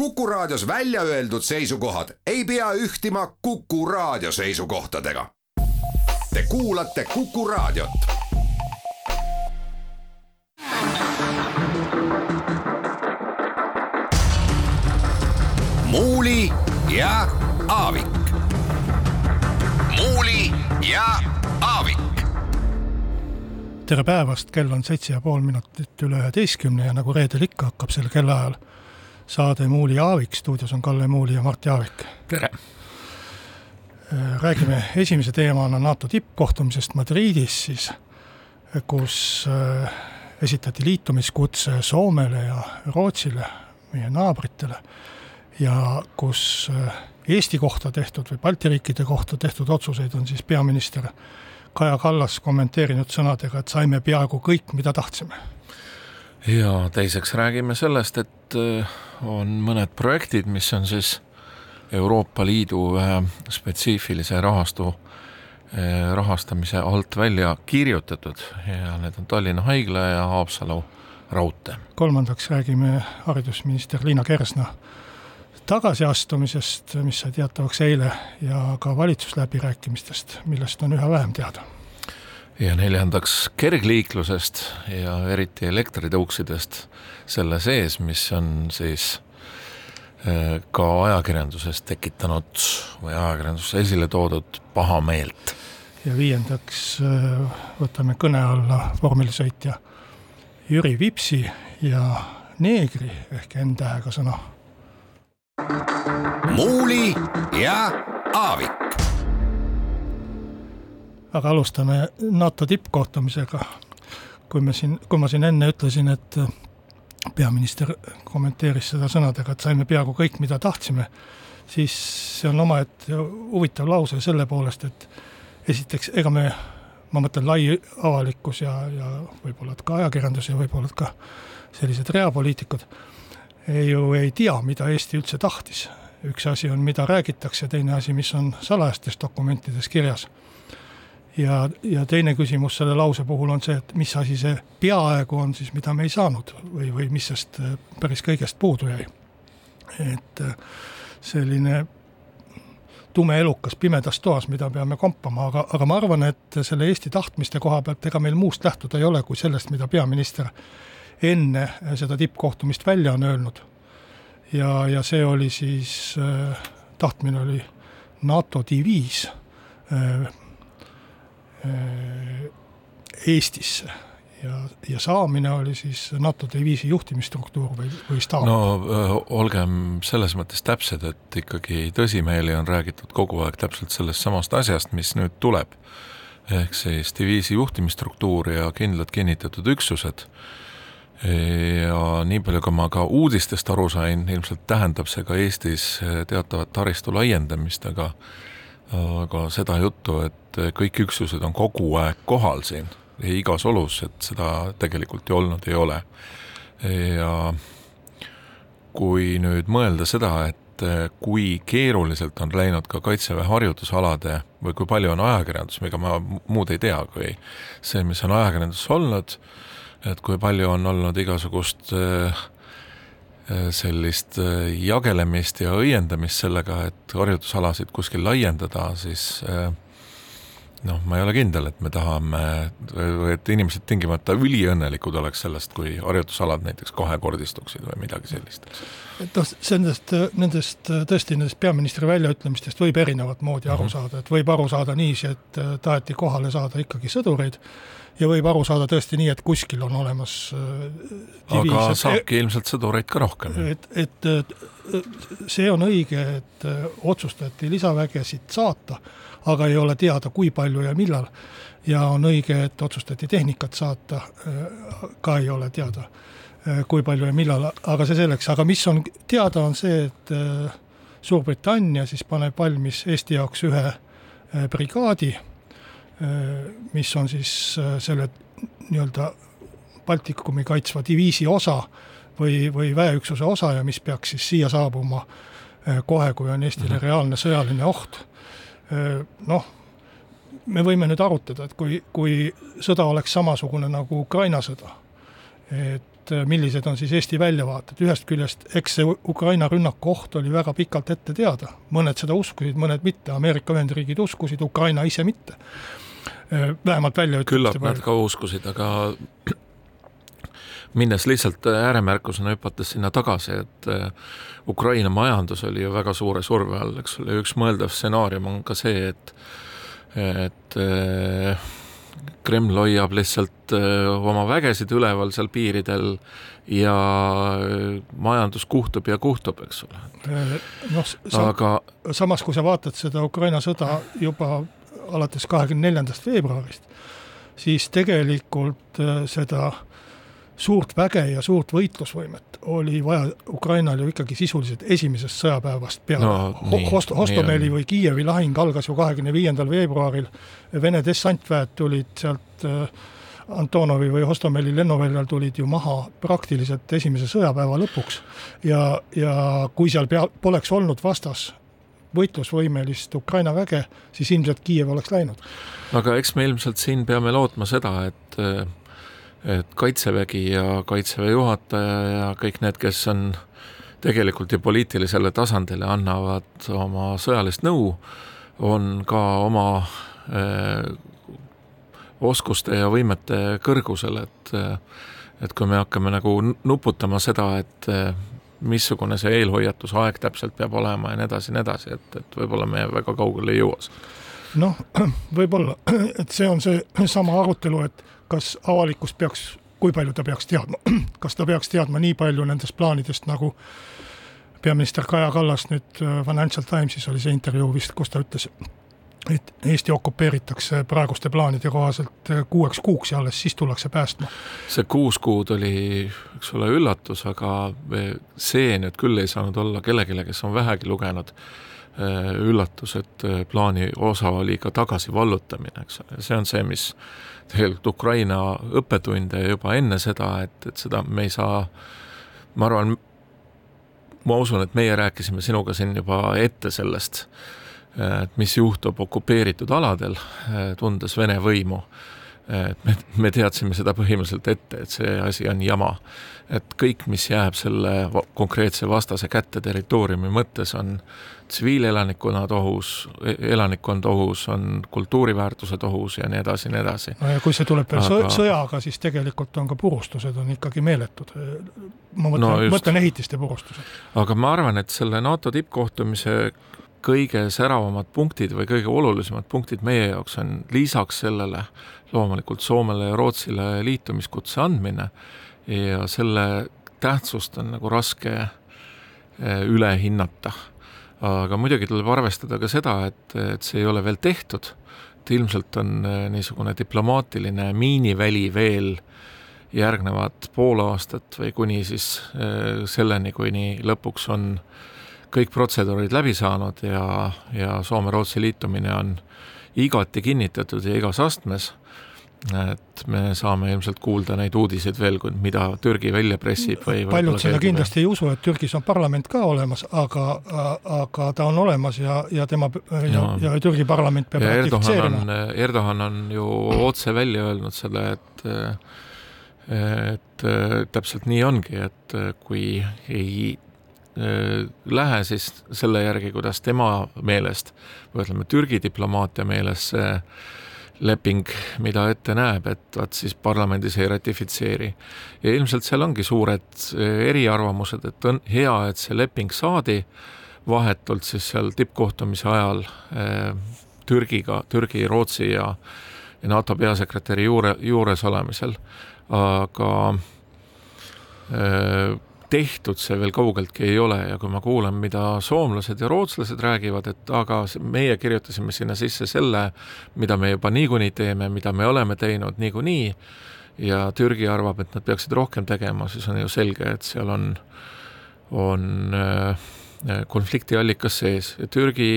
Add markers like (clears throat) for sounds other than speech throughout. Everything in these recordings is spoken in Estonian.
Kuku Raadios välja öeldud seisukohad ei pea ühtima Kuku Raadio seisukohtadega. Te kuulate Kuku Raadiot. muuli ja Aavik. muuli ja Aavik tere päevast, kell on seitse ja pool minutit üle üheteistkümne ja nagu reedel ikka hakkab sel kellaajal saade Muuli ja Aavik, stuudios on Kalle Muuli ja Mart Jaavik. tere! räägime esimese teemana NATO tippkohtumisest Madridis siis, kus äh, esitati liitumiskutse Soomele ja Rootsile, meie naabritele, ja kus äh, Eesti kohta tehtud või Balti riikide kohta tehtud otsuseid on siis peaminister Kaja Kallas kommenteerinud sõnadega, et saime peaaegu kõik, mida tahtsime. ja teiseks räägime sellest, et äh, on mõned projektid, mis on siis Euroopa Liidu ühe spetsiifilise rahastu äh, rahastamise alt välja kirjutatud ja need on Tallinna Haigla ja Haapsalu raudtee. kolmandaks räägime haridusminister Liina Kersna tagasiastumisest, mis sai teatavaks eile, ja ka valitsusläbirääkimistest, millest on üha vähem teada. Ja neljandaks kergliiklusest ja eriti elektritõuksidest selle sees, mis on siis äh, ka ajakirjanduses tekitanud või ajakirjanduses esile toodud pahameelt. ja viiendaks äh, võtame kõne alla vormelisõitja Jüri Vipsi ja neegri ehk N-tähega sõna muuli ja Aavik. Aga alustame NATO tippkohtumisega. kui me siin, kui ma siin enne ütlesin, et peaminister kommenteeris seda sõnadega, et saime peaaegu kõik, mida tahtsime, siis see on omaette huvitav lause selle poolest, et esiteks, ega me, ma mõtlen lai avalikkus ja, ja võib-olla ka ajakirjandus ja võib-olla ka sellised reapoliitikud ju ei tea, mida Eesti üldse tahtis. üks asi on, mida räägitakse, teine asi, mis on salajastes dokumentides kirjas. Ja, ja teine küsimus selle lause puhul on see, et mis asi see peaaegu on siis, mida me ei saanud või, või mis sest äh, päris kõigest puudu jäi. et äh, selline tume elukas pimedas toas, mida peame kompama, aga, aga ma arvan, et selle Eesti tahtmiste koha pealt ega meil muust lähtuda ei ole kui sellest, mida peaminister enne seda tippkohtumist välja on öelnud. ja, ja see oli siis äh,, tahtmine oli NATO diviis äh, äh, Eestisse ja, ja saamine oli siis NATO diviisi juhtimisstruktuur või, või staap? no öö, olgem selles mõttes täpsed, et ikkagi tõsimeeli on räägitud kogu aeg täpselt sellest samast asjast, mis nüüd tuleb. ehk siis diviisi juhtimisstruktuur ja kindlad kinnitatud üksused ja nii palju, kui ma ka uudistest aru sain, ilmselt tähendab see ka Eestis teatavat taristu laiendamist, aga aga seda juttu, et kõik üksused on kogu aeg kohal siin igas olus, et seda tegelikult ju olnud ei ole. ja kui nüüd mõelda seda, et kui keeruliselt on läinud ka Kaitseväe harjutusalade või kui palju on ajakirjandus, ega ma muud ei tea, kui see, mis on ajakirjanduses olnud, et kui palju on olnud igasugust äh, äh, sellist äh, jagelemist ja õiendamist sellega, et harjutusalasid kuskil laiendada, siis noh, ma ei ole kindel, et me tahame, et inimesed tingimata üliõnnelikud oleks sellest, kui harjutusalad näiteks kahekordistuksid või midagi sellist. et noh, nendest, nendest tõesti, nendest peaministri väljaütlemistest võib erinevat moodi aru -hmm. saada, et võib aru saada niiviisi, et taheti kohale saada ikkagi sõdureid ja võib aru saada tõesti nii, et kuskil on olemas diviis, äh, aga saabki ilmselt sõdureid ka rohkem. et, et see on õige, et äh, otsustati lisavägesid saata, aga ei ole teada, kui palju ja millal. ja on õige, et otsustati tehnikat saata, äh, ka ei ole teada, kui palju ja millal, aga see selleks, aga mis on teada, on see, et Suurbritannia siis paneb valmis Eesti jaoks ühe brigaadi Äh, mis on siis äh, selle nii-öelda Baltikumi kaitsva diviisi osa või, või väeüksuse osa ja mis peaks siis siia saabuma äh, kohe, kui on Eestile mhm. reaalne sõjaline oht. noh, me võime nüüd arutada, et kui, kui sõda oleks samasugune nagu Ukraina sõda, et millised on siis Eesti väljavaated, ühest küljest eks see Ukraina rünnaku oht oli väga pikalt ette teada, mõned seda uskusid, mõned mitte, Ameerika Ühendriigid uskusid, Ukraina ise mitte. Vähemalt väljaütlemiste küllap nad ka uskusid, aga (clears throat) minnes lihtsalt ääremärkusena hüpates sinna tagasi, et Ukraina majandus oli ju väga suure surve all, eks ole, üks mõeldav stsenaarium on ka see, et et Kreml hoiab lihtsalt oma vägesid üleval seal piiridel ja majandus kuhtub ja kuhtub, eks ole. noh, aga samas, kui sa vaatad seda Ukraina sõda juba alates kahekümne neljandast veebruarist, siis tegelikult seda äh, suurt väge ja suurt võitlusvõimet oli vaja Ukrainal ju ikkagi sisuliselt esimesest sõjapäevast peale no,. Host-, Hostomeli või Kiievi lahing algas ju kahekümne viiendal veebruaril, Vene dessantväed tulid sealt äh, Antonovi või Hostomeli lennuväljal tulid ju maha praktiliselt esimese sõjapäeva lõpuks. ja, ja kui seal pea, poleks olnud vastas võitlusvõimelist Ukraina väge, siis ilmselt Kiiev oleks läinud. aga eks me ilmselt siin peame lootma seda, et et Kaitsevägi ja Kaitseväe juhataja ja kõik need, kes on tegelikult ju poliitilisele tasandile annavad oma sõjalist nõu, on ka oma eh, oskuste ja võimete kõrgusel, et et kui me hakkame nagu nuputama seda, et missugune see eelhoiatusaeg täpselt peab olema ja nii edasi nii edasi, et, et võib-olla me väga kaugele ei jõua. noh, (clears throat) võib-olla, (clears throat) et see on see (clears throat) sama arutelu, et kas avalikkus peaks, kui palju ta peaks teadma, kas ta peaks teadma nii palju nendest plaanidest, nagu peaminister Kaja Kallas nüüd äh, Financial Timesis oli see intervjuu vist, kus ta ütles, et Eesti okupeeritakse praeguste plaanide kohaselt äh, kuueks kuuks ja alles siis tullakse päästma. see kuus kuud oli, eks ole, üllatus, aga see nüüd küll ei saanud olla kellelegi, kes on vähegi lugenud, äh, üllatus, et plaani osa oli ka tagasivallutamine, eks ole, see on see, mis tegelikult Ukraina õppetunde juba enne seda, et, et seda me ei saa, ma arvan, ma usun, et meie rääkisime sinuga siin juba ette sellest, et mis juhtub okupeeritud aladel, tundes Vene võimu. et me, me teadsime seda põhimõtteliselt ette, et see asi on jama. et kõik, mis jääb selle konkreetse vastase kätte territooriumi mõttes, on tsiviilelanikkonnad ohus, e-, elanikkond ohus, on kultuuriväärtused ohus ja nii edasi nii edasi. no ja kui see tuleb veel Aga... sõjaga, siis tegelikult on ka purustused on ikkagi meeletud. ma mõtlen no, mõtlen ehitiste purustused. aga ma arvan, et selle NATO tippkohtumise kõige säravamad punktid või kõige olulisemad punktid meie jaoks on lisaks sellele loomulikult Soomele ja Rootsile liitumiskutse andmine ja selle tähtsust on nagu raske eh, üle hinnata. Aga muidugi tuleb arvestada ka seda, et, et see ei ole veel tehtud, et ilmselt on äh, niisugune diplomaatiline miiniväli veel järgnevad pool aastat või kuni siis äh, selleni, kuni lõpuks on kõik protseduurid läbi saanud ja, ja Soome-Rootsi liitumine on igati kinnitatud ja igas astmes et me saame ilmselt kuulda neid uudiseid veel, mida Türgi välja pressib või paljud seda kindlasti ei usu, et Türgis on parlament ka olemas, aga, aga ta on olemas ja, ja tema ja, ja Türgi parlament peab ratifitseerima. Erdogan on ju otse välja öelnud selle, et et täpselt nii ongi, et kui ei lähe siis selle järgi, kuidas tema meelest või ütleme, Türgi diplomaatia meelest see leping, mida ette näeb, et vaat siis parlamendis ei ratifitseeri. ja ilmselt seal ongi suured eh, eriarvamused, et on hea, et see leping saadi vahetult siis seal tippkohtumise ajal eh, Türgiga, Türgi, Rootsi ja, ja NATO peasekretäri juure, juures olemisel, aga eh, tehtud see veel kaugeltki ei ole. Ja kui ma kuulan, mida soomlased ja rootslased räägivad, et aga meie kirjutasime sinna sisse selle, mida me juba niikuinii teeme, mida me oleme teinud niikuinii, ja Türgi arvab, et nad peaksid rohkem tegema, siis on ju selge, et seal on, on äh, konfliktiallikas sees. Ja Türgi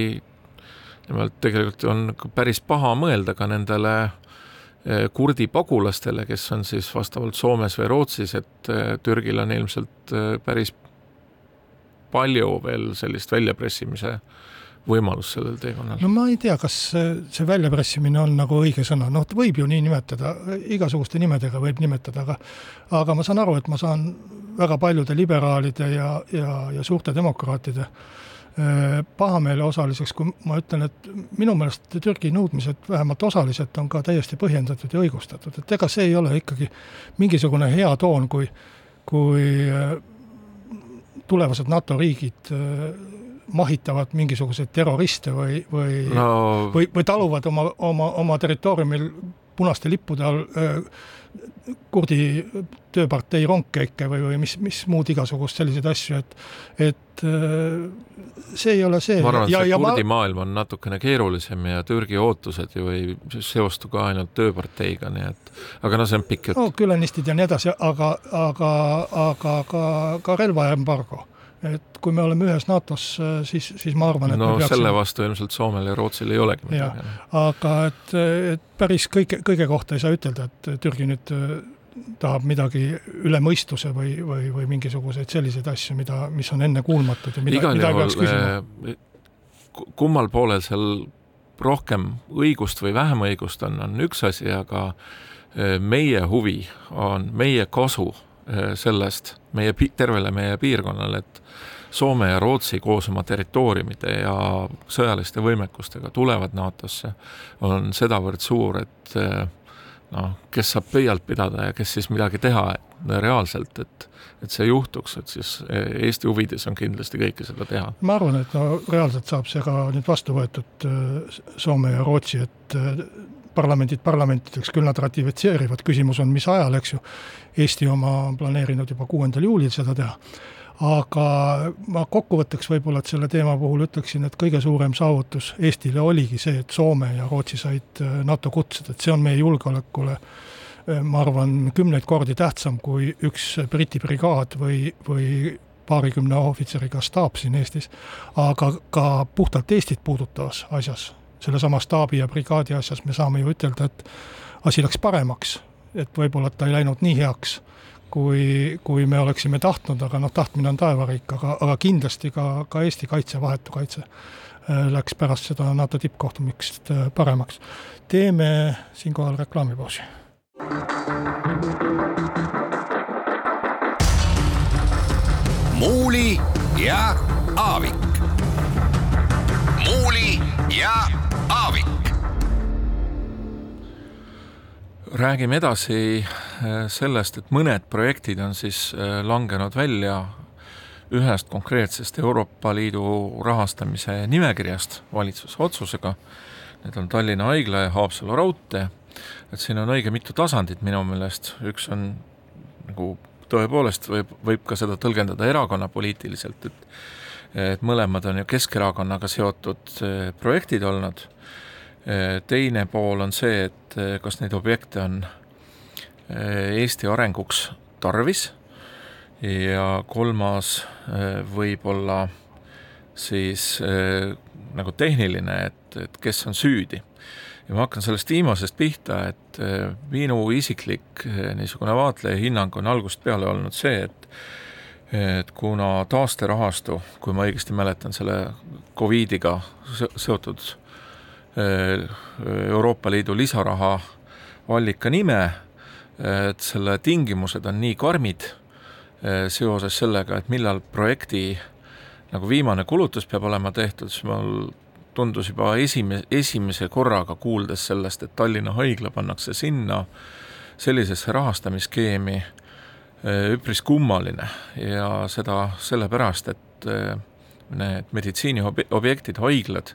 nimelt tegelikult on päris paha mõelda ka nendele äh, kurdi pagulastele, kes on siis vastavalt Soomes või Rootsis, et eh, Türgil on ilmselt eh, päris palju veel sellist väljapressimise võimalus sellel teekonnal? no ma ei tea, kas see väljapressimine on nagu õige sõna, noh, võib ju nii nimetada, igasuguste nimedega võib nimetada, aga aga ma saan aru, et ma saan väga paljude liberaalide ja, ja, ja suurte demokraatide äh, pahameele osaliseks, kui ma ütlen, et minu meelest Türgi nõudmised vähemalt osaliselt on ka täiesti põhjendatud ja õigustatud, et ega see ei ole ikkagi mingisugune hea toon, kui kui äh, tulevased NATO riigid äh, mahitavad mingisuguseid terroriste või, või no. või, või taluvad oma, oma, oma territooriumil punaste lippude all äh, kurdi tööpartei rongkäike või, või mis, mis muud igasugust selliseid asju, et, et äh, see ei ole see. ma arvan, et see kurdi ma... maailm on natukene keerulisem ja Türgi ootused ju ei seostu ka ainult tööparteiga, nii et aga no see on pikk jutt. no külanistid ja nii edasi, aga, aga, aga ka, ka relvaembargo et kui me oleme ühes NATO-s, siis, siis ma arvan, et no peaksime... selle vastu ilmselt Soomel ja Rootsil ei olegi midagi. aga et, et päris kõige, kõige kohta ei saa ütelda, et Türgi nüüd äh, tahab midagi üle mõistuse või, või, või mingisuguseid selliseid asju, mida, mis on ennekuulmatud ja mida, mida peaks küsima. Äh, kummal poolel seal rohkem õigust või vähem õigust on, on üks asi, aga äh, meie huvi on meie kasu sellest meie, tervele meie piirkonnale, et Soome ja Rootsi koos oma territooriumide ja sõjaliste võimekustega tulevad NATO-sse, on sedavõrd suur, et eh, noh, kes saab pöialt pidada ja kes siis midagi teha reaalselt, et et see juhtuks, et siis eh, Eesti huvides on kindlasti kõike seda teha. ma arvan, et no reaalselt saab see ka nüüd vastu võetud Soome ja Rootsi, et parlamendid parlamentideks, küll nad ratifitseerivad, küsimus on, mis ajal, eks ju. Eesti oma planeerinud juba kuuendal juulil seda teha. Aga ma kokkuvõtteks võib-olla, et selle teema puhul ütleksin, et kõige suurem saavutus Eestile oligi see, et Soome ja Rootsi said äh, NATO kutsed, et see on meie julgeolekule äh, ma arvan, kümneid kordi tähtsam kui üks Briti brigaad või, või paarikümne ohvitseriga staap siin Eestis, aga ka puhtalt Eestit puudutavas asjas, sellesama staabi ja brigaadi asjas me saame ju ütelda, et asi läks paremaks, et võib-olla ta ei läinud nii heaks kui, kui me oleksime tahtnud, aga noh, tahtmine on taevariik, aga, aga kindlasti ka, ka Eesti kaitse, vahetu kaitse äh, läks pärast seda NATO tippkohtumist äh, paremaks. teeme siinkohal reklaamipausi. muuli ja Aavik. muuli ja räägime edasi äh, sellest, et mõned projektid on siis äh, langenud välja ühest konkreetsest Euroopa Liidu rahastamise nimekirjast valitsuse otsusega. Need on Tallinna Haigla ja Haapsalu raudtee. et siin on õige mitu tasandit minu meelest, üks on nagu tõepoolest võib, võib ka seda tõlgendada erakonnapoliitiliselt, et et mõlemad on ju Keskerakonnaga seotud äh, projektid olnud teine pool on see, et äh, kas neid objekte on äh, Eesti arenguks tarvis ja kolmas võib-olla siis nagu tehniline, et, et kes on süüdi. ja ma hakkan sellest viimasest pihta, et minu isiklik niisugune vaatleja hinnang on algusest peale olnud see, et et kuna taasterahastu, kui ma õigesti mäletan, selle Covidiga seotud Euroopa Liidu lisaraha allika nime, et selle tingimused on nii karmid eh, seoses sellega, et millal projekti nagu viimane kulutus peab olema tehtud, siis mul tundus juba esime-, esimese korraga kuuldes sellest, et Tallinna Haigla pannakse sinna sellisesse rahastamisskeemi eh, üpris kummaline. Ja seda sellepärast, et need meditsiiniobjektid, haiglad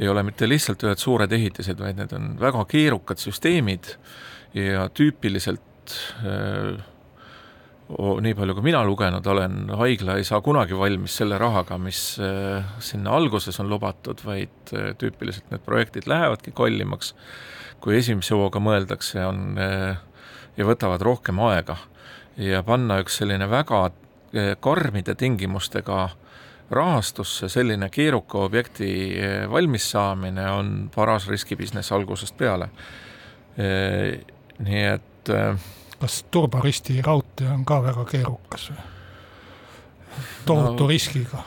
ei ole mitte lihtsalt ühed suured ehitised, vaid need on väga keerukad süsteemid ja tüüpiliselt nii palju, kui mina lugenud olen, haigla ei saa kunagi valmis selle rahaga, mis sinna alguses on lubatud, vaid tüüpiliselt need projektid lähevadki kallimaks, kui esimese hooga mõeldakse, on ja võtavad rohkem aega. ja panna üks selline väga karmide tingimustega rahastusse selline keeruka objekti eh, valmis saamine on paras riskibusiness algusest peale. Eh, nii et. Eh, kas Turba-Risti raudtee on ka väga keerukas või? tohutu no, riskiga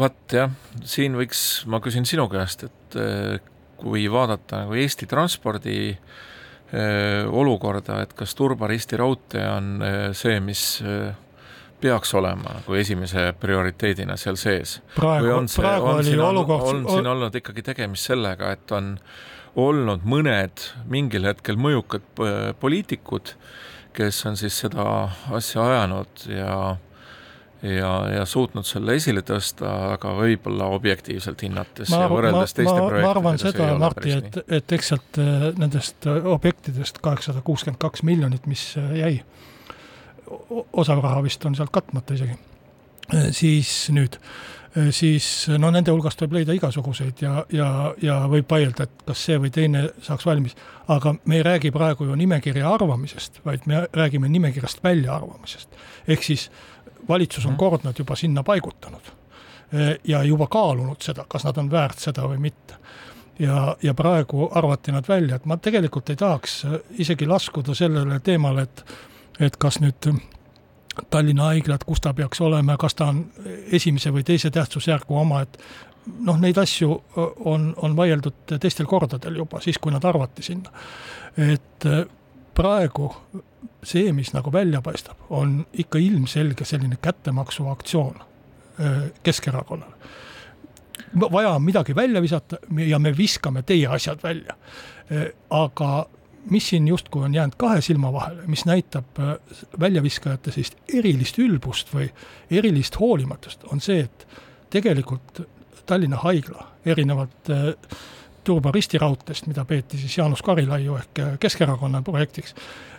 vot jah, siin võiks, ma küsin sinu käest, et kui vaadata nagu Eesti transpordi olukorda, et kas Turba-Risti raudtee on see, mis peaks olema nagu esimese prioriteedina seal sees? praegu, praegu on oli olukord on siin olnud ikkagi tegemist sellega, et on olnud mõned mingil hetkel mõjukad poliitikud, kes on siis seda asja ajanud ja ja, ja suutnud selle esile tõsta, aga võib-olla objektiivselt hinnates ma, ja võrreldes ma, teiste ma, projektidega ma arvan seda, Martti, et, et eks sealt äh, nendest äh, objektidest kaheksasada kuuskümmend kaks miljonit, mis äh, jäi, osav raha vist on sealt katmata isegi, siis nüüd, siis no nende hulgast võib leida igasuguseid ja, ja, ja võib vaielda, et kas see või teine saaks valmis. aga me ei räägi praegu ju nimekirja arvamisest, vaid me räägime nimekirjast väljaarvamisest. ehk siis valitsus on mhm. kord nad juba sinna paigutanud ja juba kaalunud seda, kas nad on väärt seda või mitte. ja, ja praegu arvati nad välja, et ma tegelikult ei tahaks isegi laskuda sellele teemale, et, et kas nüüd Tallinna haigla, et kus ta peaks olema kas ta on esimese või teise tähtsusjärgu oma, et noh, neid asju on, on vaieldud teistel kordadel juba, siis kui nad arvati sinna. et praegu see, mis nagu välja paistab, on ikka ilmselge selline kättemaksuaktsioon Keskerakonnale. vaja on midagi välja visata ja me viskame teie asjad välja. aga mis siin justkui on jäänud kahe silma vahele, mis näitab väljaviskajate sellist erilist ülbust või erilist hoolimatust, on see, et tegelikult Tallinna Haigla erinevalt Turba ristiraudteest, mida peeti siis Jaanus Karilaiu ehk Keskerakonna projektiks,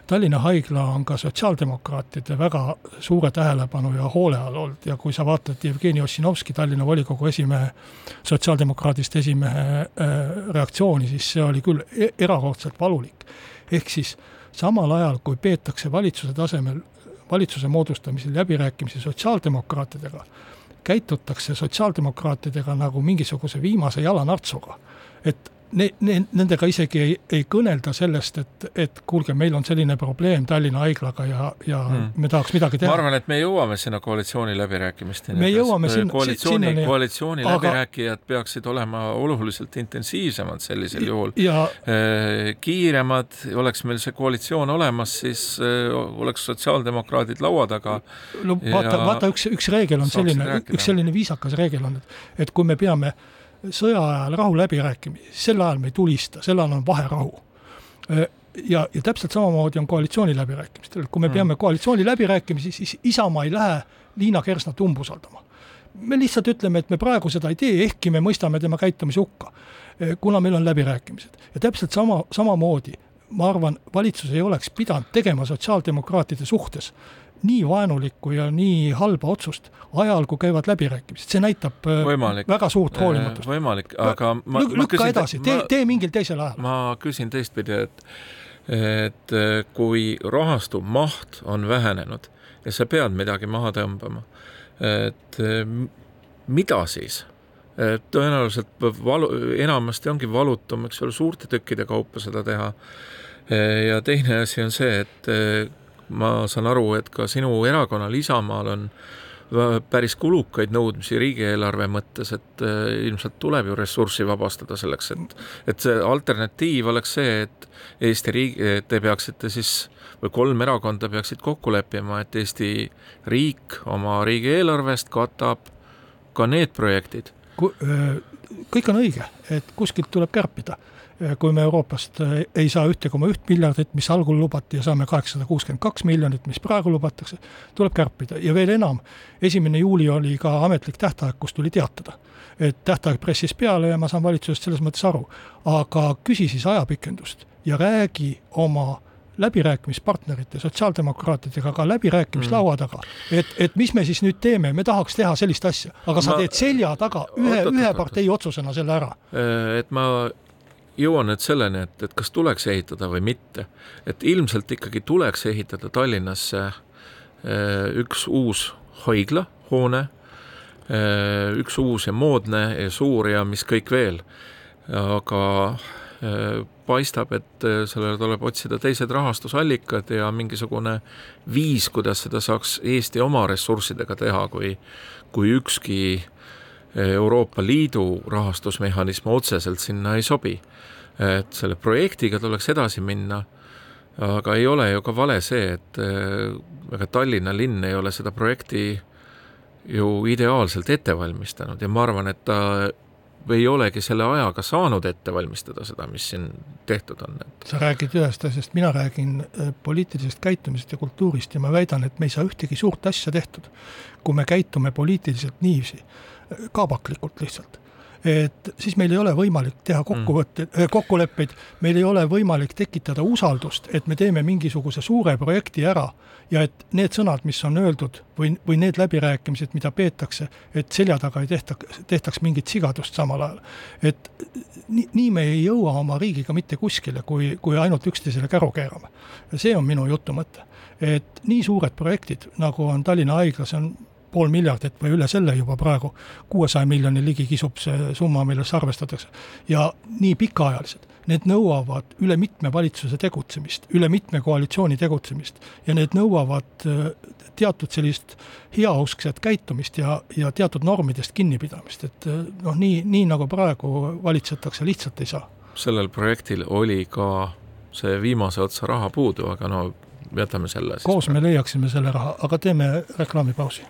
Tallinna Haigla on ka sotsiaaldemokraatide väga suure tähelepanu ja hoole all olnud ja kui sa vaatad Jevgeni Ossinovski, Tallinna volikogu esimehe, sotsiaaldemokraadist esimehe äh, reaktsiooni, siis see oli küll e-, erakordselt valulik. ehk siis samal ajal, kui peetakse valitsuse tasemel valitsuse moodustamisel läbirääkimisi sotsiaaldemokraatidega, käitutakse sotsiaaldemokraatidega nagu mingisuguse viimase jalanartsuga. Et ne-, ne-, nendega isegi ei, ei kõnelda sellest, et, et kuulge, meil on selline probleem Tallinna haiglaga ja, ja hmm. me tahaks midagi teha. ma arvan, et me jõuame sinna koalitsiooni läbirääkimisteni. me jõuame sinna, koalitsiooni, sinnani. koalitsiooni aga... läbirääkijad peaksid olema oluliselt intensiivsemad sellisel juhul ja äh, kiiremad, oleks meil see koalitsioon olemas, siis äh, oleks sotsiaaldemokraadid laua taga. no vaata, vaata üks, üks reegel on selline, üks selline viisakas reegel on, et, et kui me peame äh, sõja ajal rahuläbirääkimisi, sel ajal me ei tulista, sel ajal on vaherahu. ja, ja täpselt samamoodi on koalitsiooniläbirääkimistel, kui me mm. peame koalitsiooniläbirääkimisi, siis Isamaa ei lähe Liina Kersnat umbusaldama. me lihtsalt ütleme, et me praegu seda ei tee, ehkki me mõistame tema käitumise hukka, kuna meil on läbirääkimised. ja täpselt sama, samamoodi ma arvan, valitsus ei oleks pidanud tegema sotsiaaldemokraatide suhtes nii vaenulikku ja nii halba otsust ajal, kui käivad läbirääkimised, see näitab äh, võimalik. väga suurt hoolimatust. võimalik, aga ma, lükka ma küsin, edasi, tee, tee mingil teisel ajal. ma küsin teistpidi, et et äh, kui rahastu maht on vähenenud ja sa pead midagi maha tõmbama, et äh, mida siis? tõenäoliselt valu, enamasti ongi valutum, eks ole, suurte tükkide kaupa seda teha. ja teine asi on see, et ma saan aru, et ka sinu erakonnal Isamaal on päris kulukaid nõudmisi riigieelarve mõttes, et äh, ilmselt tuleb ju ressurssi vabastada selleks, et et see alternatiiv oleks see, et Eesti riik, te peaksite siis või kolm erakonda peaksid kokku leppima, et Eesti riik oma riigieelarvest katab ka need projektid. kõik on õige, et kuskilt tuleb kärpida kui me Euroopast äh, ei saa ühte koma üht miljardit, mis algul lubati, ja saame kaheksasada kuuskümmend kaks miljonit, mis praegu lubatakse, tuleb kärpida ja veel enam, esimene juuli oli ka ametlik tähtaeg, kus tuli teatada. et tähtaeg pressis peale ja ma saan valitsusest selles mõttes aru, aga küsi siis ajapikendust ja räägi oma läbirääkimispartnerite, sotsiaaldemokraatidega ka läbirääkimislaua mm. taga, et, et mis me siis nüüd teeme, me tahaks teha sellist asja, aga ma... sa teed selja taga ühe, ühe partei otsusena selle ära. Äh, et ma jõuan nüüd selleni, et, et kas tuleks ehitada või mitte. et ilmselt ikkagi tuleks ehitada Tallinnasse äh, üks uus haiglahoone, äh, üks uus ja moodne ja suur ja mis kõik veel. aga äh, paistab, et sellele tuleb otsida teised rahastusallikad ja mingisugune viis, kuidas seda saaks Eesti oma ressurssidega teha, kui, kui ükski Euroopa Liidu rahastusmehhanism otseselt sinna ei sobi. et selle projektiga tuleks edasi minna, aga ei ole ju ka vale see, et ega Tallinna linn ei ole seda projekti ju ideaalselt ette valmistanud ja ma arvan, et ta ei olegi selle ajaga saanud ette valmistada seda, mis siin tehtud on. sa räägid ühest asjast, mina räägin äh, poliitilisest käitumisest ja kultuurist ja ma väidan, et me ei saa ühtegi suurt asja tehtud, kui me käitume poliitiliselt niiviisi, äh, kaabaklikult lihtsalt et siis meil ei ole võimalik teha kokkuvõtteid mm., kokkuleppeid, meil ei ole võimalik tekitada usaldust, et me teeme mingisuguse suure projekti ära ja et need sõnad, mis on öeldud või, või need läbirääkimised, mida peetakse, et selja taga ei tehta, tehtaks mingit sigadust samal ajal. et nii, nii me ei jõua oma riigiga mitte kuskile, kui, kui ainult üksteisele käru keerame. ja see on minu jutu mõte. et nii suured projektid, nagu on Tallinna Haigla, see on pool miljardit või üle selle juba praegu, kuuesaja miljoni ligi kisub see summa, millesse arvestatakse. ja nii pikaajalised, need nõuavad üle mitme valitsuse tegutsemist, üle mitme koalitsiooni tegutsemist ja need nõuavad äh, teatud sellist heauskset käitumist ja, ja teatud normidest kinnipidamist, et äh, noh, nii, nii nagu praegu valitsetakse, lihtsalt ei saa. sellel projektil oli ka see viimase otsa raha puudu, aga no jätame selle siis. koos me leiaksime selle raha, aga teeme reklaamipausi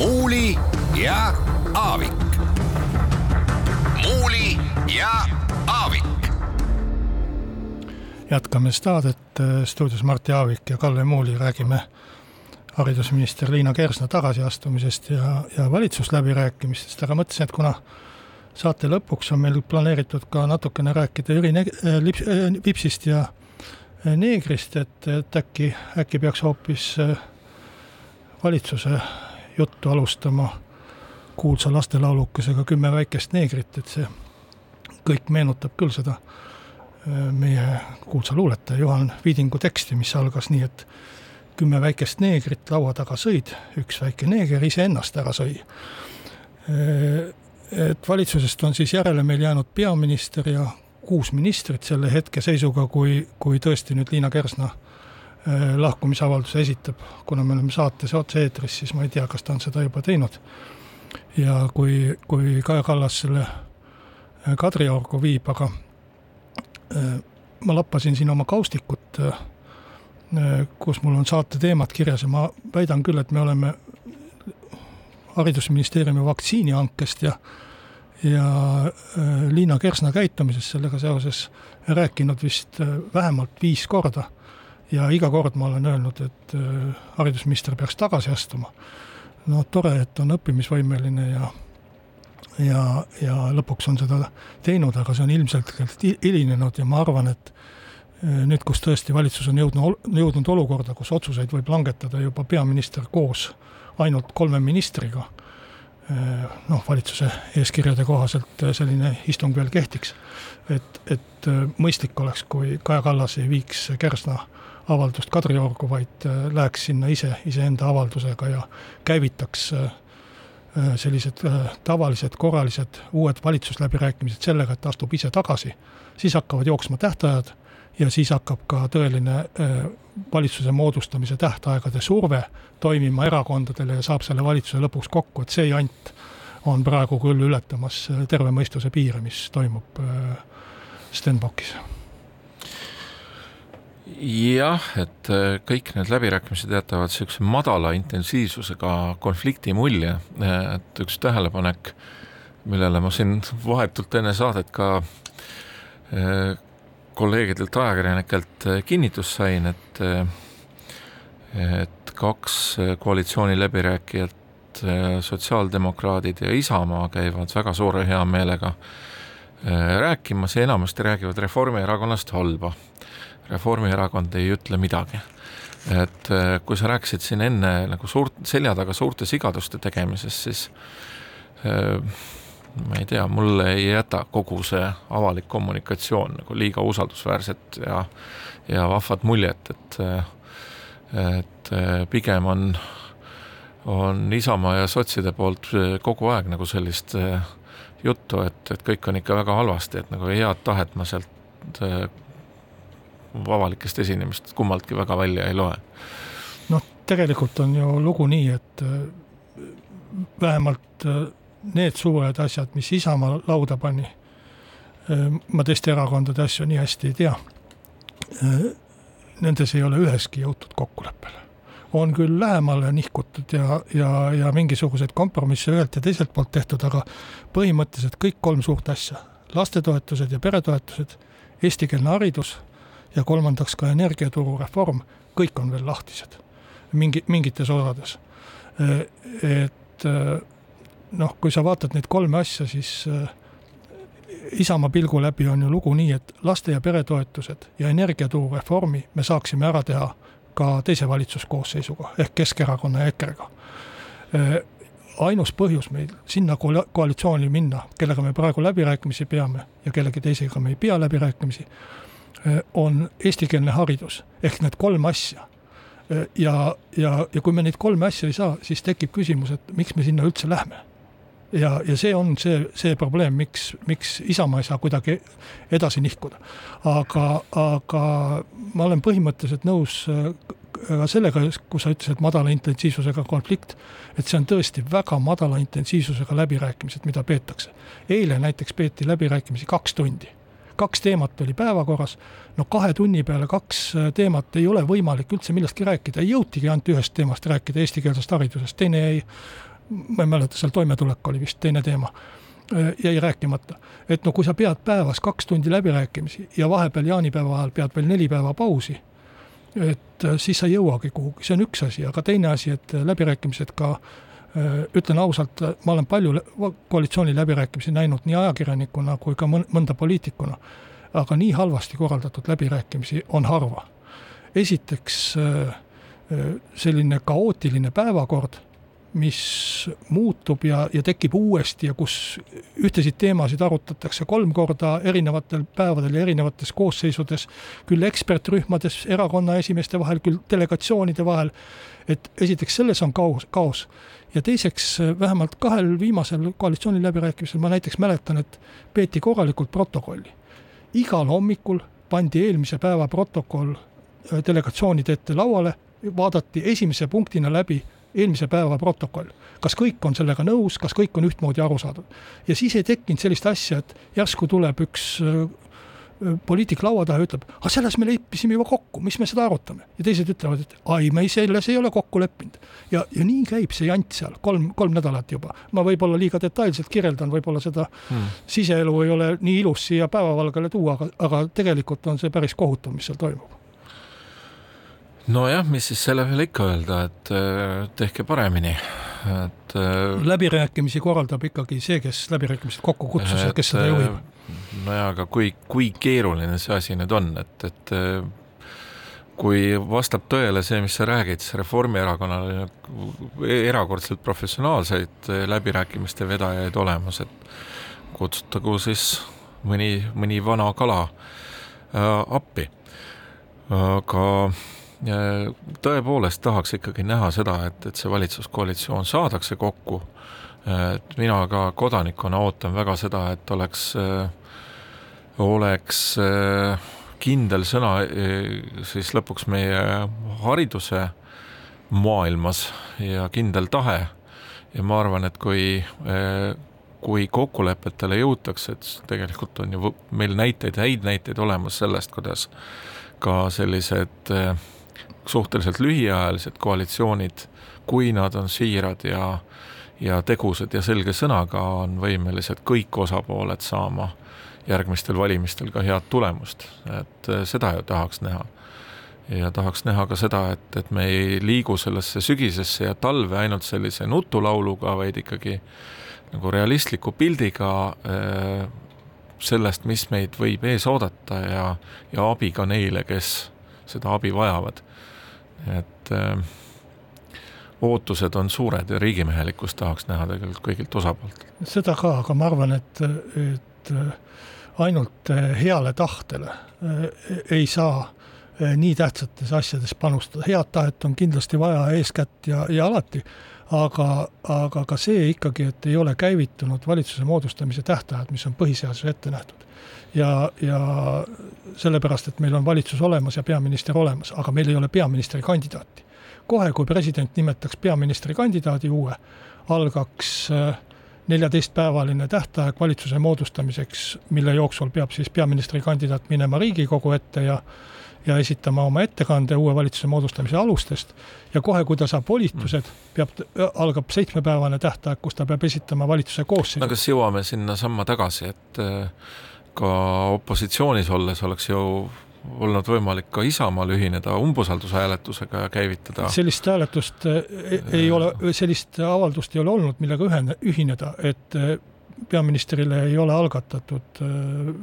muuli ja Aavik. muuli ja Aavik. jätkame saadet äh, stuudios Martti Aavik ja Kalle Muuli, räägime haridusminister Liina Kersna tagasiastumisest ja, ja valitsusläbirääkimistest, aga mõtlesin, et kuna saate lõpuks on meil planeeritud ka natukene rääkida Jüri äh, Lips- äh,, Vipsist ja neegrist, et, et äkki, äkki peaks hoopis äh, valitsuse juttu alustama kuulsa lastelaulukesega Kümme väikest neegrit, et see kõik meenutab küll seda äh, meie kuulsa luuletaja Juhan Viidingu teksti, mis algas nii, et kümme väikest neegrit laua taga sõid, üks väike neeger iseennast ära sõi. Äh, et valitsusest on siis järele meil jäänud peaminister ja kuus ministrit selle hetkeseisuga, kui, kui tõesti nüüd Liina Kersna äh, lahkumisavalduse esitab, kuna me oleme saates otse-eetris, siis ma ei tea, kas ta on seda juba teinud. ja kui, kui Kaja Kallas selle äh, Kadriorgu viib, aga äh, ma lappasin siin oma kaustikut, kus mul on saate teemad kirjas ja ma väidan küll, et me oleme haridusministeeriumi vaktsiinihankest ja ja äh, Liina Kersna käitumisest sellega seoses rääkinud vist äh, vähemalt viis korda. ja iga kord ma olen öelnud, et äh, haridusminister peaks tagasi astuma. no tore, et on õppimisvõimeline ja ja, ja lõpuks on seda teinud, aga see on ilmselt hilinenud ja ma arvan, et nüüd, kus tõesti valitsus on jõudnud, jõudnud olukorda, kus otsuseid võib langetada juba peaminister koos ainult kolme ministriga noh, valitsuse eeskirjade kohaselt äh, selline istung veel kehtiks. et, et äh, mõistlik oleks, kui Kaja Kallas ei viiks Kersna avaldust Kadriorgu, vaid läheks sinna ise, iseenda avaldusega ja käivitaks sellised tavalised, korralised uued valitsusläbirääkimised sellega, et ta astub ise tagasi, siis hakkavad jooksma tähtajad ja siis hakkab ka tõeline äh, valitsuse moodustamise tähtaegade surve toimima erakondadele ja saab selle valitsuse lõpuks kokku, et see jant on praegu küll ületamas äh, terve mõistuse piire, mis toimub äh, Stenbockis. Jah, et kõik need läbirääkimised jätavad niisuguse madala intensiivsusega konflikti mulje, et üks tähelepanek, millele ma siin vahetult enne saadet ka kolleegidelt ajakirjanikelt äh, kinnitust sain, et äh, et kaks äh, koalitsiooni läbirääkijat, sotsiaaldemokraadid ja Isamaa käivad väga suure heameelega rääkimas ja enamasti räägivad Reformierakonnast halba. Reformierakond ei ütle midagi. et kui sa rääkisid siin enne nagu suurt, selja taga suurte sigaduste tegemisest, siis ma ei tea, mulle ei jäta kogu see avalik kommunikatsioon nagu liiga usaldusväärset ja, ja vahvat muljet, et, et pigem on, on Isamaa ja sotside poolt kogu aeg nagu sellist juttu, et, et kõik on ikka väga halvasti, et nagu head tahet ma sealt avalikest esinemistest kummaltki väga välja ei loe. Tegelikult on ju lugu nii, et vähemalt need suured asjad, mis Isamaa lauda pani, ma teiste erakondade asju nii hästi ei tea, nendes ei ole üheski jõutud kokkuleppele. on küll lähemale nihkutud ja, ja, ja mingisuguseid kompromisse ühelt ja teiselt poolt tehtud, aga põhimõtteliselt kõik kolm suurt asja, lastetoetused ja peretoetused, eestikeelne haridus ja kolmandaks ka energiaturu reform, kõik on veel lahtised mingi, mingites osades. et noh, kui sa vaatad neid kolme asja, siis Isamaa pilgu läbi on ju lugu nii, et laste- ja peretoetused ja energiaturu reformi me saaksime ära teha ka teise valitsuskoosseisuga ehk Keskerakonna ja EKRE-ga. ainus põhjus meil sinna koalitsiooni minna, kellega me praegu läbirääkimisi peame ja kellegi teisega me ei pea läbirääkimisi, on eestikeelne haridus ehk need kolm asja. ja, ja, ja kui me neid kolme asja ei saa, siis tekib küsimus, et miks me sinna üldse lähme ja, ja see on see, see probleem, miks, miks Isamaa ei saa kuidagi edasi nihkuda. aga, aga ma olen põhimõtteliselt nõus äh, ka sellega, kus sa ütlesid, et madala intensiivsusega konflikt, et see on tõesti väga madala intensiivsusega läbirääkimised, mida peetakse. eile näiteks peeti läbirääkimisi kaks tundi. kaks teemat oli päevakorras, no kahe tunni peale kaks äh, teemat ei ole võimalik üldse millestki rääkida, jõutigi ainult ühest teemast rääkida, eestikeelsest haridusest, teine jäi ma ei mäleta, seal toimetulek oli vist teine teema, jäi rääkimata. et no kui sa pead päevas kaks tundi läbirääkimisi ja vahepeal jaanipäeva ajal pead veel neli päeva pausi, et siis sa ei jõuagi kuhugi, see on üks asi, aga teine asi, et läbirääkimised ka ütlen ausalt, ma olen palju koalitsiooni läbirääkimisi näinud nii ajakirjanikuna kui ka mõnda poliitikuna, aga nii halvasti korraldatud läbirääkimisi on harva. esiteks selline kaootiline päevakord mis muutub ja, ja tekib uuesti ja kus ühtesid teemasid arutatakse kolm korda erinevatel päevadel ja erinevates koosseisudes, küll ekspertrühmades, erakonna esimeeste vahel, küll delegatsioonide vahel. et esiteks selles on kaos, kaos ja teiseks vähemalt kahel viimasel koalitsiooniläbirääkimisel ma näiteks mäletan, et peeti korralikult protokolli. igal hommikul pandi eelmise päeva protokoll äh, delegatsioonide ette lauale, vaadati esimese punktina läbi eelmise päeva protokoll. kas kõik on sellega nõus, kas kõik on ühtmoodi aru saadud. ja siis ei tekkinud sellist asja, et järsku tuleb üks äh, poliitik laua taha ja ütleb, aga selles me leppisime juba kokku, mis me seda arutame. ja teised ütlevad, et ai, me ei, selles ei ole kokku leppinud. ja, ja nii käib see jant seal kolm, kolm nädalat juba. ma võib-olla liiga detailselt kirjeldan, võib-olla seda hmm. siseelu ei ole nii ilus siia päevavalgele tuua, aga, aga tegelikult on see päris kohutav, mis seal toimub nojah, mis siis selle peale ikka öelda, et äh, tehke paremini, et. Äh, läbirääkimisi korraldab ikkagi see, kes läbirääkimised kokku kutsus ja kes seda juhib. Äh, nojah, aga kui, kui keeruline see asi nüüd on, et, et kui vastab tõele see, mis sa räägid, siis Reformierakonnal on erakordselt professionaalseid läbirääkimiste vedajaid olemas, et kutsutagu siis mõni, mõni vana kala äh, appi. aga tõepoolest tahaks ikkagi näha seda, et, et see valitsuskoalitsioon saadakse kokku. et mina ka kodanikuna ootan väga seda, et oleks, oleks kindel sõna siis lõpuks meie hariduse maailmas ja kindel tahe. ja ma arvan, et kui, kui kokkulepetele jõutakse, et tegelikult on ju meil näiteid, häid näiteid olemas sellest, kuidas ka sellised äh, suhteliselt lühiajalised koalitsioonid, kui nad on siirad ja, ja tegusad ja selge sõnaga, on võimelised kõik osapooled saama järgmistel valimistel ka head tulemust, et eh, seda ju tahaks näha. ja tahaks näha ka seda, et, et me ei liigu sellesse sügisesse ja talve ainult sellise nutulauluga, vaid ikkagi nagu realistliku pildiga äh, sellest, mis meid võib ees oodata ja, ja abiga neile, kes seda abi vajavad et äh, ootused on suured ja riigimehelikkust tahaks näha tegelikult kõigilt osapooltelt. seda ka, aga ma arvan, et, et äh, ainult äh, heale tahtele ei saa nii tähtsates asjades panustada, head tahet on kindlasti vaja eeskätt ja, ja alati, aga, aga ka see ikkagi, et ei ole käivitunud valitsuse moodustamise tähtajad, mis on põhiseaduses ette nähtud. Ja, ja sellepärast, et meil on valitsus olemas ja peaminister olemas, aga meil ei ole peaministri kandidaati. kohe, kui president nimetaks peaministrikandidaadi uue, algaks neljateistpäevaline tähtaeg valitsuse moodustamiseks, mille jooksul peab siis peaministrikandidaat minema Riigikogu ette ja ja esitama oma ettekande uue valitsuse moodustamise alustest ja kohe, kui ta saab volitused, peab, algab seitsmepäevane tähtaeg, kus ta peab esitama valitsuse koosseisu. no kas jõuame sinnasamma tagasi, et äh, ka opositsioonis olles oleks ju olnud võimalik ka Isamaal ühineda umbusaldushääletusega ja käivitada. sellist hääletust äh, ei, ei ole, sellist avaldust ei ole olnud, millega ühene, ühineda, et peaministrile ei ole algatatud äh,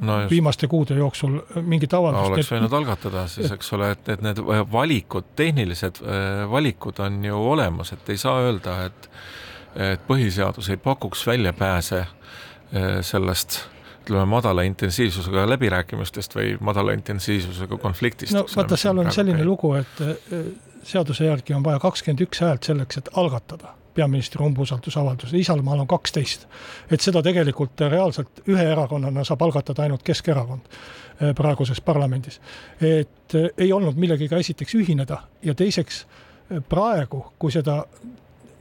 no just. viimaste kuude jooksul mingit avaldust no,. oleks võinud algatada siis, eks ole, et, et need valikud, tehnilised äh, valikud on ju olemas, et ei saa öelda, et et põhiseadus ei pakuks väljapääse äh, sellest ütleme, madala intensiivsusega läbirääkimistest või madala intensiivsusega konfliktist. no vaata, seal on selline käib. lugu, et seaduse järgi on vaja kakskümmend üks häält selleks, et algatada peaministri umbusaldusavalduse, Isamaal on kaksteist. et seda tegelikult reaalselt ühe erakonnana saab algatada ainult Keskerakond eh, praeguses parlamendis. et eh, ei olnud millegiga esiteks ühineda ja teiseks eh, praegu, kui seda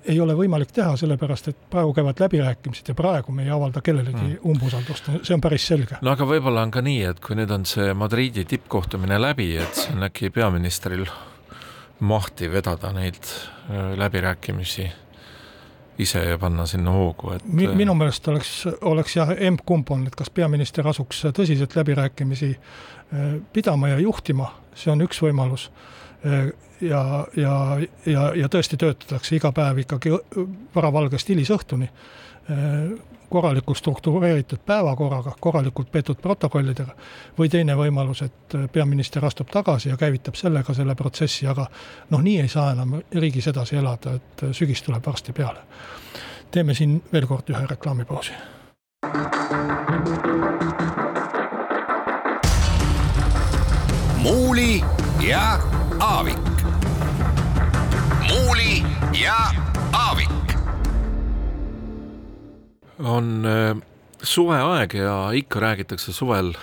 ei ole võimalik teha, sellepärast et praegu käivad läbirääkimised ja praegu me ei avalda kellelegi mm. umbusaldust, see on päris selge. no aga võib-olla on ka nii, et kui nüüd on see Madridi tippkohtumine läbi, et siis on äkki peaministril mahti vedada neid läbirääkimisi ise panna sinna hoogu, et Mi minu meelest oleks, oleks jah, emb-kumb on, et kas peaminister asuks tõsiselt läbirääkimisi äh, pidama ja juhtima, see on üks võimalus, äh, ja, ja, ja, ja tõesti töötatakse iga päev ikkagi varavalgest hilisõhtuni. Äh, korralikult struktureeritud päevakorraga, korralikult peetud protokollidega, või teine võimalus, et peaminister astub tagasi ja käivitab sellega selle protsessi, aga noh, nii ei saa enam riigis edasi elada, et sügis tuleb varsti peale. teeme siin veel kord ühe reklaamipausi. muuli ja Aavik. muuli ja on äh, suveaeg ja ikka räägitakse suvel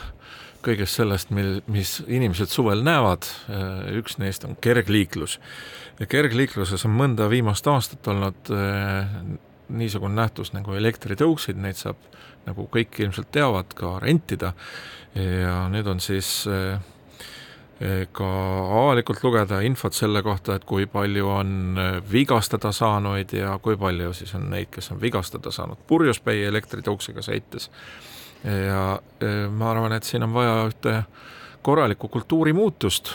kõigest sellest, mil, mis inimesed suvel näevad, äh, üks neist on kergliiklus. ja kergliikluses on mõnda viimast aastat olnud äh, niisugune nähtus nagu elektritõuksid, neid saab, nagu kõik ilmselt teavad, ka rentida. Ja nüüd on siis ka avalikult lugeda infot selle kohta, et kui palju on äh, vigastada saanuid ja kui palju siis on neid, kes on vigastada saanud purjuspäi elektritõuksega sõites. ja äh, ma arvan, et siin on vaja ühte korralikku kultuurimuutust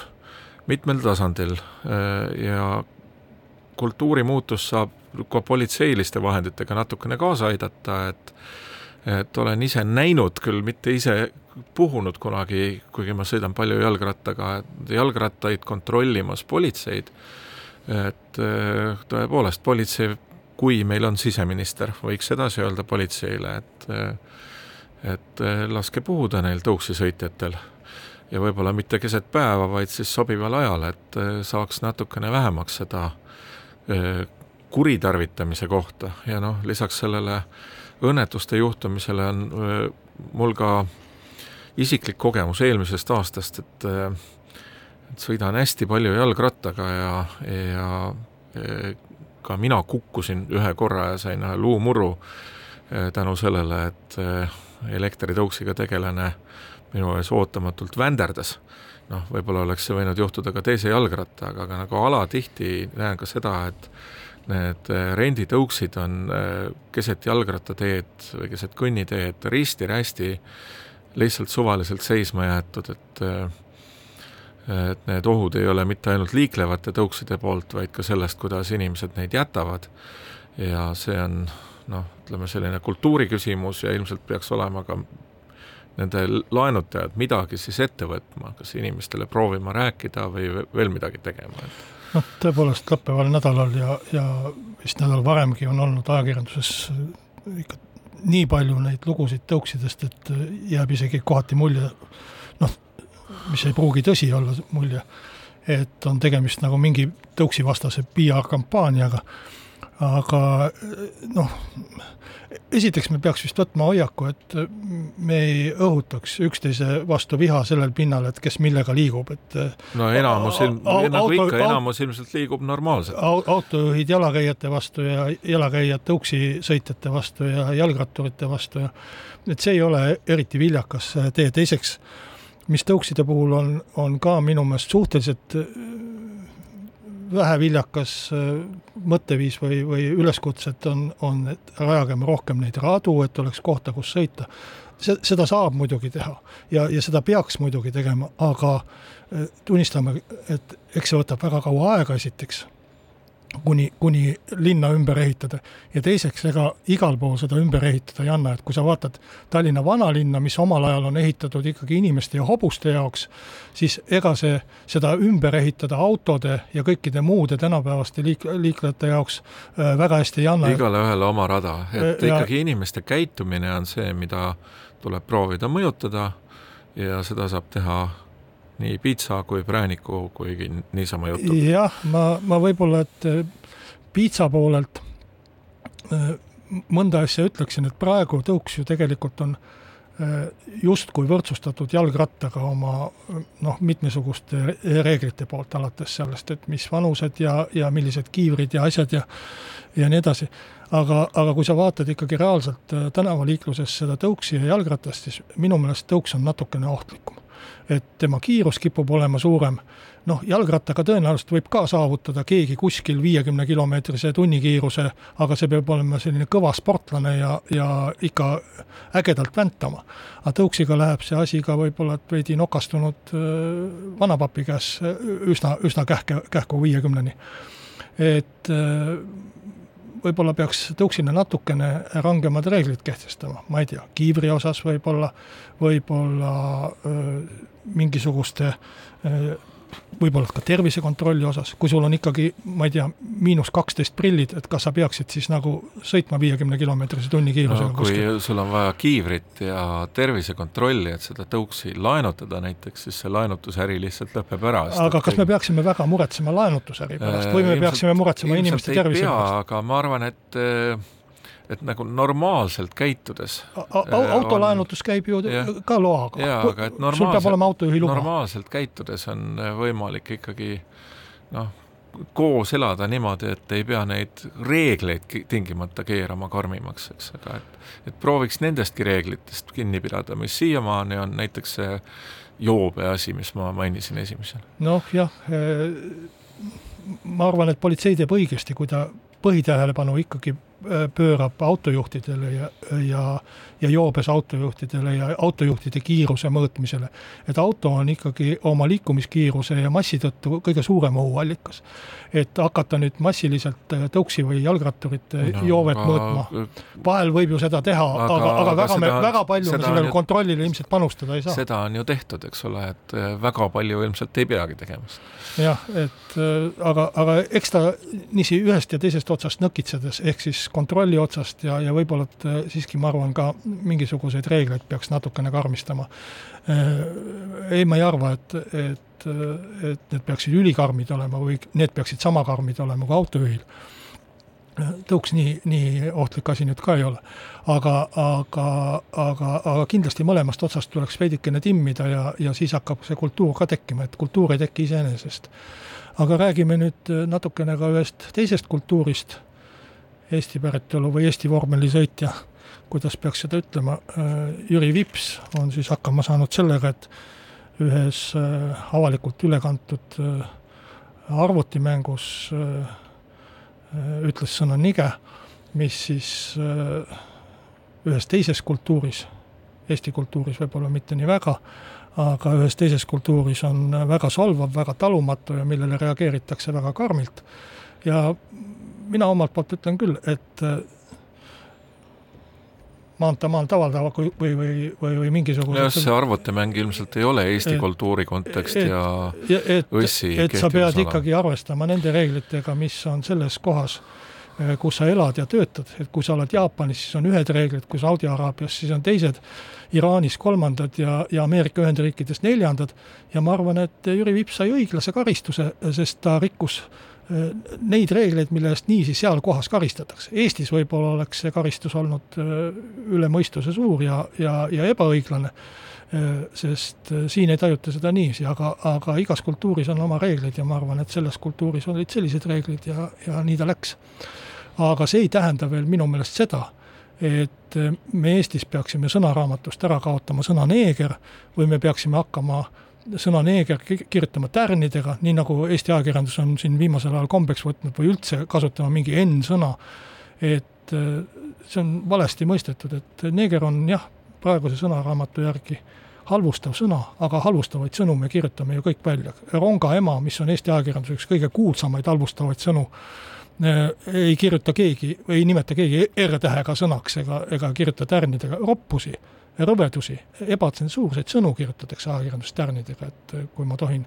mitmel tasandil äh, ja kultuurimuutus saab ka politseiliste vahenditega natukene kaasa aidata, et et olen ise näinud, küll mitte ise puhunud kunagi, kuigi ma sõidan palju jalgrattaga, jalgrattaid kontrollimas politseid, et äh, tõepoolest, politsei, kui meil on siseminister, võiks edasi öelda politseile, et äh, et äh, laske puhuda neil tõuksisõitjatel ja võib-olla mitte keset päeva, vaid siis sobival ajal, et saaks natukene vähemaks seda kuritarvitamise kohta. Ja noh, lisaks sellele õnnetuste juhtumisele on mul ka isiklik kogemus eelmisest aastast, et et sõidan hästi palju jalgrattaga ja, ja ka mina kukkusin ühe korra ja sain ühe luumurru eh, tänu sellele, et elektritõuksiga tegelane minu ees ootamatult vänderdas. noh, võib-olla oleks see võinud juhtuda ka teise jalgrattaga, aga nagu alatihti näen ka seda, et need eh, renditõuksid on keset jalgrattateed või keset kõnniteed risti-rästi lihtsalt suvaliselt seisma jäetud, et et need ohud ei ole mitte ainult liiklevate tõukside poolt, vaid ka sellest, kuidas inimesed neid jätavad ja see on noh, ütleme selline kultuuri küsimus ja ilmselt peaks olema ka nende laenutajad midagi siis ette võtma, kas inimestele proovima rääkida või veel midagi tegema, et noh, tõepoolest lõppeval nädalal ja, ja vist nädal varemgi on olnud ajakirjanduses ikka nii palju neid lugusid tõuksidest, et jääb isegi kohati mulje, noh, mis ei pruugi tõsi olla, mulje, et on tegemist nagu mingi tõuksivastase PR-kampaaniaga, aga noh, esiteks me peaks vist võtma hoiaku, et me ei õhutaks üksteise vastu viha sellel pinnal, et kes millega liigub, et no enamus nagu ikka, enamus ilmselt liigub normaalselt. autojuhid jalakäijate vastu ja jalakäijate uksisõitjate vastu ja jalgratturite vastu ja et see ei ole eriti viljakas tee, teiseks mis tõukside puhul on, on ka minu meelest suhteliselt väheviljakas äh, mõtteviis või, või üleskutsed on, on, et rajagem rohkem neid radu, et oleks kohta, kus sõita. see, seda saab muidugi teha ja, ja seda peaks muidugi tegema, aga äh, tunnistame, et eks see võtab väga kaua aega esiteks kuni, kuni linna ümber ehitada. ja teiseks, ega igal pool seda ümber ehitada ei anna, et kui sa vaatad Tallinna vanalinna, mis omal ajal on ehitatud ikkagi inimeste ja hobuste jaoks, siis ega see, seda ümber ehitada autode ja kõikide muude tänapäevaste liik-, liiklejate jaoks äh, väga hästi ei anna. igale ühele oma rada, et ja, ikkagi inimeste käitumine on see, mida tuleb proovida mõjutada ja seda saab teha nii piitsa kui prääniku kui niisama jutu. jah, ma, ma võib-olla, et äh, piitsa poolelt äh, mõnda asja ütleksin, et praegu tõuks ju tegelikult on äh, justkui võrdsustatud jalgrattaga oma noh, mitmesuguste reeglite poolt, alates sellest, et mis vanused ja, ja millised kiivrid ja asjad ja ja nii edasi. aga, aga kui sa vaatad ikkagi reaalselt tänavaliikluses seda tõuksi ja jalgratast, siis minu meelest tõuks on natukene ohtlikum et tema kiirus kipub olema suurem. noh, jalgrattaga tõenäoliselt võib ka saavutada keegi kuskil viiekümne kilomeetrise tunnikiiruse, aga see peab olema selline kõva sportlane ja, ja ikka ägedalt väntama. aga tõuksiga läheb see asi ka võib-olla veidi nokastunud äh, vanapapi käes üsna, üsna kähke, kähku viiekümneni. et äh, võib-olla peaks tõuksile natukene rangemad reeglid kehtestama, ma ei tea, kiivri osas võib-olla, võib-olla mingisuguste võib-olla ka tervisekontrolli osas, kui sul on ikkagi, ma ei tea, miinus kaksteist prillid, et kas sa peaksid siis nagu sõitma viiekümne kilomeetrise tunnikiirusega no, kui kuskil? sul on vaja kiivrit ja tervisekontrolli, et seda tõuksi laenutada näiteks, siis see laenutusäri lihtsalt lõpeb ära. aga kas me peaksime väga muretsema laenutusäri pärast või me ilmselt, peaksime muretsema inimeste tervise pärast? aga ma arvan, et et nagu normaalselt käitudes autolaenutus käib ju ja, ka loaga. jaa, aga et luba. normaalselt käitudes on võimalik ikkagi noh, koos elada niimoodi, et ei pea neid reegleid tingimata keerama karmimaks, eks, aga et et prooviks nendestki reeglitest kinni pidada, mis siiamaani on näiteks see joobe asi, mis ma mainisin esimesena. noh jah, eh, ma arvan, et politsei teeb õigesti, kui ta põhitähelepanu ikkagi Äh, pöörab autojuhtidele ja, ja, ja joobes autojuhtidele ja autojuhtide kiiruse mõõtmisele. et auto on ikkagi oma liikumiskiiruse ja massi tõttu kõige suurem ohuallikas. et hakata nüüd massiliselt äh, tõuksi või jalgratturite no, joovet aga, mõõtma, vahel võib ju seda teha, aga, aga, aga väga seda, me, väga palju me sellele kontrollile ilmselt panustada ei saa. seda on ju tehtud, eks ole, et äh, väga palju ilmselt ei peagi tegema. jah, et aga, aga eks ta niiviisi ühest ja teisest otsast nõkitsedes, ehk siis kontrolli otsast ja, ja võib-olla, et äh, siiski ma arvan, ka mingisuguseid reegleid peaks natukene karmistama. Äh, ei, ma ei arva, et, et, et need peaksid ülikarmid olema või need peaksid sama karmid olema kui autojuhil. tõuks nii, nii ohtlik asi nüüd ka ei ole. aga, aga, aga, aga kindlasti mõlemast otsast tuleks veidikene timmida ja, ja siis hakkab see kultuur ka tekkima, et kultuur ei teki iseenesest aga räägime nüüd natukene ka ühest teisest kultuurist Eesti päritolu või Eesti vormelisõitja, kuidas peaks seda ütlema, äh, Jüri Vips on siis hakkama saanud sellega, et ühes äh, avalikult üle kantud äh, arvutimängus ütles sõna nige, mis siis ühes teises kultuuris, Eesti kultuuris võib-olla mitte nii väga, aga ühes teises kultuuris on väga solvav, väga talumatu ja millele reageeritakse väga karmilt. ja mina omalt poolt ütlen küll, et äh, maantee maal tavaltava või, või, või, või, või mingisugune jah, see arvutimäng ilmselt ei ole Eesti et, kultuuri kontekst et, ja, et, õssi et sa pead ikkagi arvestama nende reeglitega, mis on selles kohas, äh, kus sa elad ja töötad, et kui sa oled Jaapanis, siis on ühed reeglid, kui Saudi Araabias, siis on teised, Iraanis kolmandad ja, ja Ameerika Ühendriikides neljandad. Ja ma arvan, et Jüri Vips sai õiglase karistuse, sest ta rikkus neid reegleid, mille eest niiviisi seal kohas karistatakse. Eestis võib-olla oleks see karistus olnud üle mõistuse suur ja, ja, ja ebaõiglane sest siin ei tajuta seda niiviisi, aga, aga igas kultuuris on oma reeglid ja ma arvan, et selles kultuuris olid sellised reeglid ja, ja nii ta läks. aga see ei tähenda veel minu meelest seda, et me Eestis peaksime sõnaraamatust ära kaotama sõna neeger või me peaksime hakkama sõna neeger kirjutama tärnidega, nii nagu Eesti ajakirjandus on siin viimasel ajal kombeks võtnud või üldse kasutama mingi N-sõna, et see on valesti mõistetud, et neeger on jah, praeguse sõnaraamatu järgi halvustav sõna, aga halvustavaid sõnu me kirjutame ju kõik välja. ronga ema, mis on Eesti ajakirjanduse üks kõige kuulsamaid halvustavaid sõnu, Äh, ei kirjuta keegi, ei nimeta keegi R-tähega sõnaks ega, ega kirjuta tärnidega, roppusi, rõvedusi, ebatsensuurseid sõnu kirjutatakse ajakirjanduses tärnidega, et äh, kui ma tohin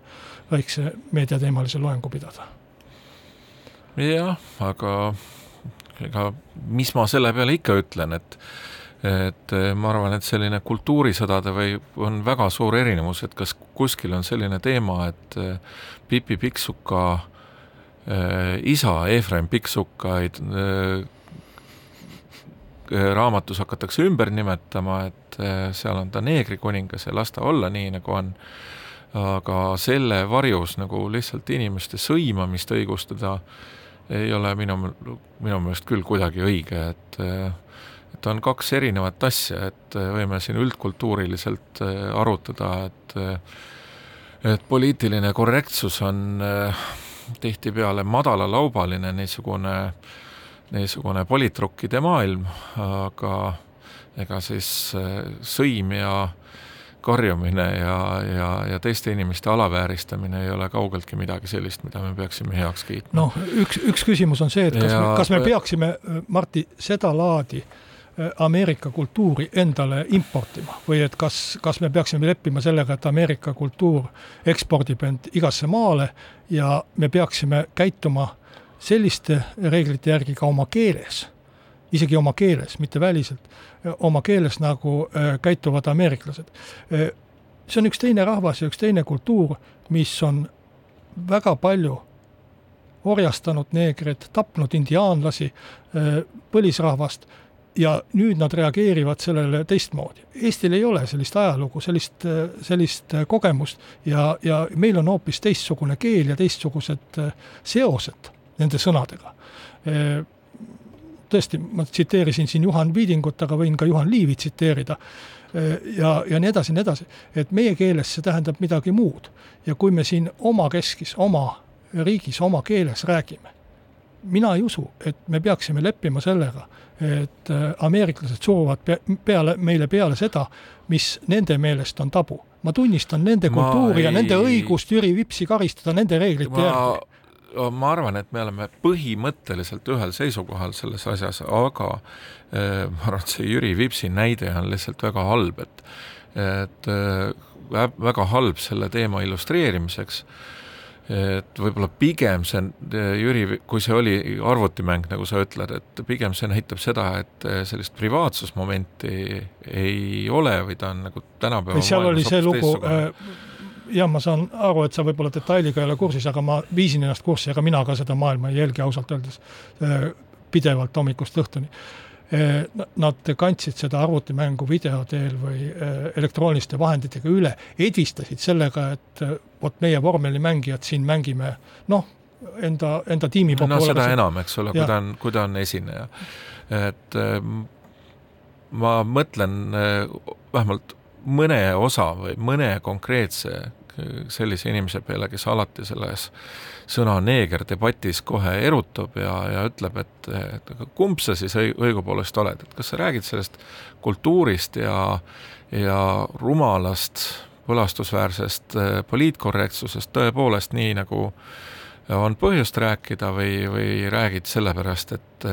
väikse meediateemalise loengu pidada. jah, aga ega mis ma selle peale ikka ütlen, et et äh, ma arvan, et selline kultuurisõdade või on väga suur erinevus, et kas kuskil on selline teema, et Pipi Pikksuka äh, isa Efraim Pikksukaid äh, äh, raamatus hakatakse ümber nimetama, et seal on ta neegrikuningas ja las ta olla nii, nagu on, aga selle varjus nagu lihtsalt inimeste sõimamist õigustada ei ole minu, minu meelest küll kuidagi õige, et et on kaks erinevat asja, et võime siin üldkultuuriliselt arutada, et et poliitiline korrektsus on äh, tihtipeale madalalaubaline niisugune, niisugune politrukide maailm, aga ega siis äh, sõim ja karjumine ja, ja, ja teiste inimeste alavääristamine ei ole kaugeltki midagi sellist, mida me peaksime heaks kiitma. noh, üks, üks küsimus on see, et kas ja, me, kas me peaksime, Martti, sedalaadi äh, Ameerika kultuuri endale importima või et kas, kas me peaksime leppima sellega, et Ameerika kultuur ekspordib end igasse maale ja me peaksime käituma selliste reeglite järgi ka oma keeles, isegi oma keeles, mitte väliselt, oma keeles, nagu äh, käituvad ameeriklased. Äh, see on üks teine rahvas ja üks teine kultuur, mis on väga palju orjastanud neegreid, tapnud indiaanlasi, äh, põlisrahvast ja nüüd nad reageerivad sellele teistmoodi. Eestil ei ole sellist ajalugu, sellist, sellist kogemust ja, ja meil on hoopis teistsugune keel ja teistsugused seosed nende sõnadega. Tõesti, ma tsiteerisin siin Juhan Viidingut, aga võin ka Juhan Liivi tsiteerida ja, ja nii edasi, nii edasi. et meie keeles see tähendab midagi muud ja kui me siin omakeskis, oma riigis, oma keeles räägime, mina ei usu, et me peaksime leppima sellega, et äh, ameeriklased suruvad peale, meile peale seda, mis nende meelest on tabu. ma tunnistan nende ma kultuuri ei... ja nende õigust Jüri Vipsi karistada nende reeglite ma... järgi ma arvan, et me oleme põhimõtteliselt ühel seisukohal selles asjas, aga äh, ma arvan, et see Jüri Vipsi näide on lihtsalt väga halb, et et äh, väga halb selle teema illustreerimiseks. Äh, et võib-olla pigem see, Jüri, kui see oli arvutimäng, nagu sa ütled, et pigem see näitab seda, et sellist privaatsusmomenti ei ole või ta on nagu tänapäeva seal oli see lugu, äh, jah, ma saan aru, et sa võib-olla detailiga ei ole kursis, aga ma viisin ennast kurssi, ega mina ka seda maailma ei jälgi ausalt öeldes äh, pidevalt hommikust õhtuni. Eh, nad kandsid seda arvutimängu video teel või eh, elektrooniliste vahenditega üle, edvistasid sellega, et vot meie vormelimängijad siin mängime noh, enda, enda tiimi no seda enam, eks ole, kui ta on, kui ta on esineja. et ma mõtlen vähemalt mõne osa või mõne konkreetse sellise inimese peale, kes alati selles sõna neeger debatis kohe erutub ja, ja ütleb, et, et kumb sa siis õigupoolest oled, et kas sa räägid sellest kultuurist ja, ja rumalast põlastusväärsest äh, poliitkorrektsusest tõepoolest nii, nagu on põhjust rääkida või, või räägid sellepärast, et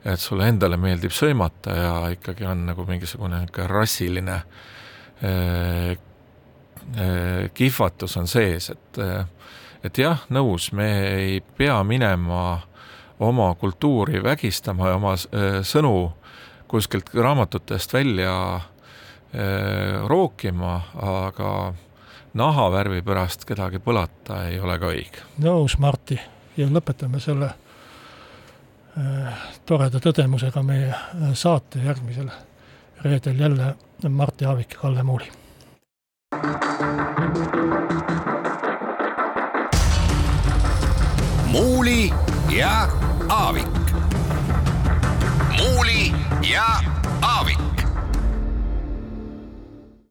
et sulle endale meeldib sõimata ja ikkagi on nagu mingisugune niisugune rassiline äh, Äh, kihvatus on sees, et äh, et jah, nõus, me ei pea minema oma kultuuri vägistama ja oma äh, sõnu kuskilt raamatutest välja rookima, aga nahavärvi pärast kedagi põlata ei ole ka õige. nõus, Martti. ja lõpetame selle äh, toreda tõdemusega meie äh, saate järgmisel reedel jälle Mart Jaavik ja Kalle Muuli. Muuli ja Aavik. muuli ja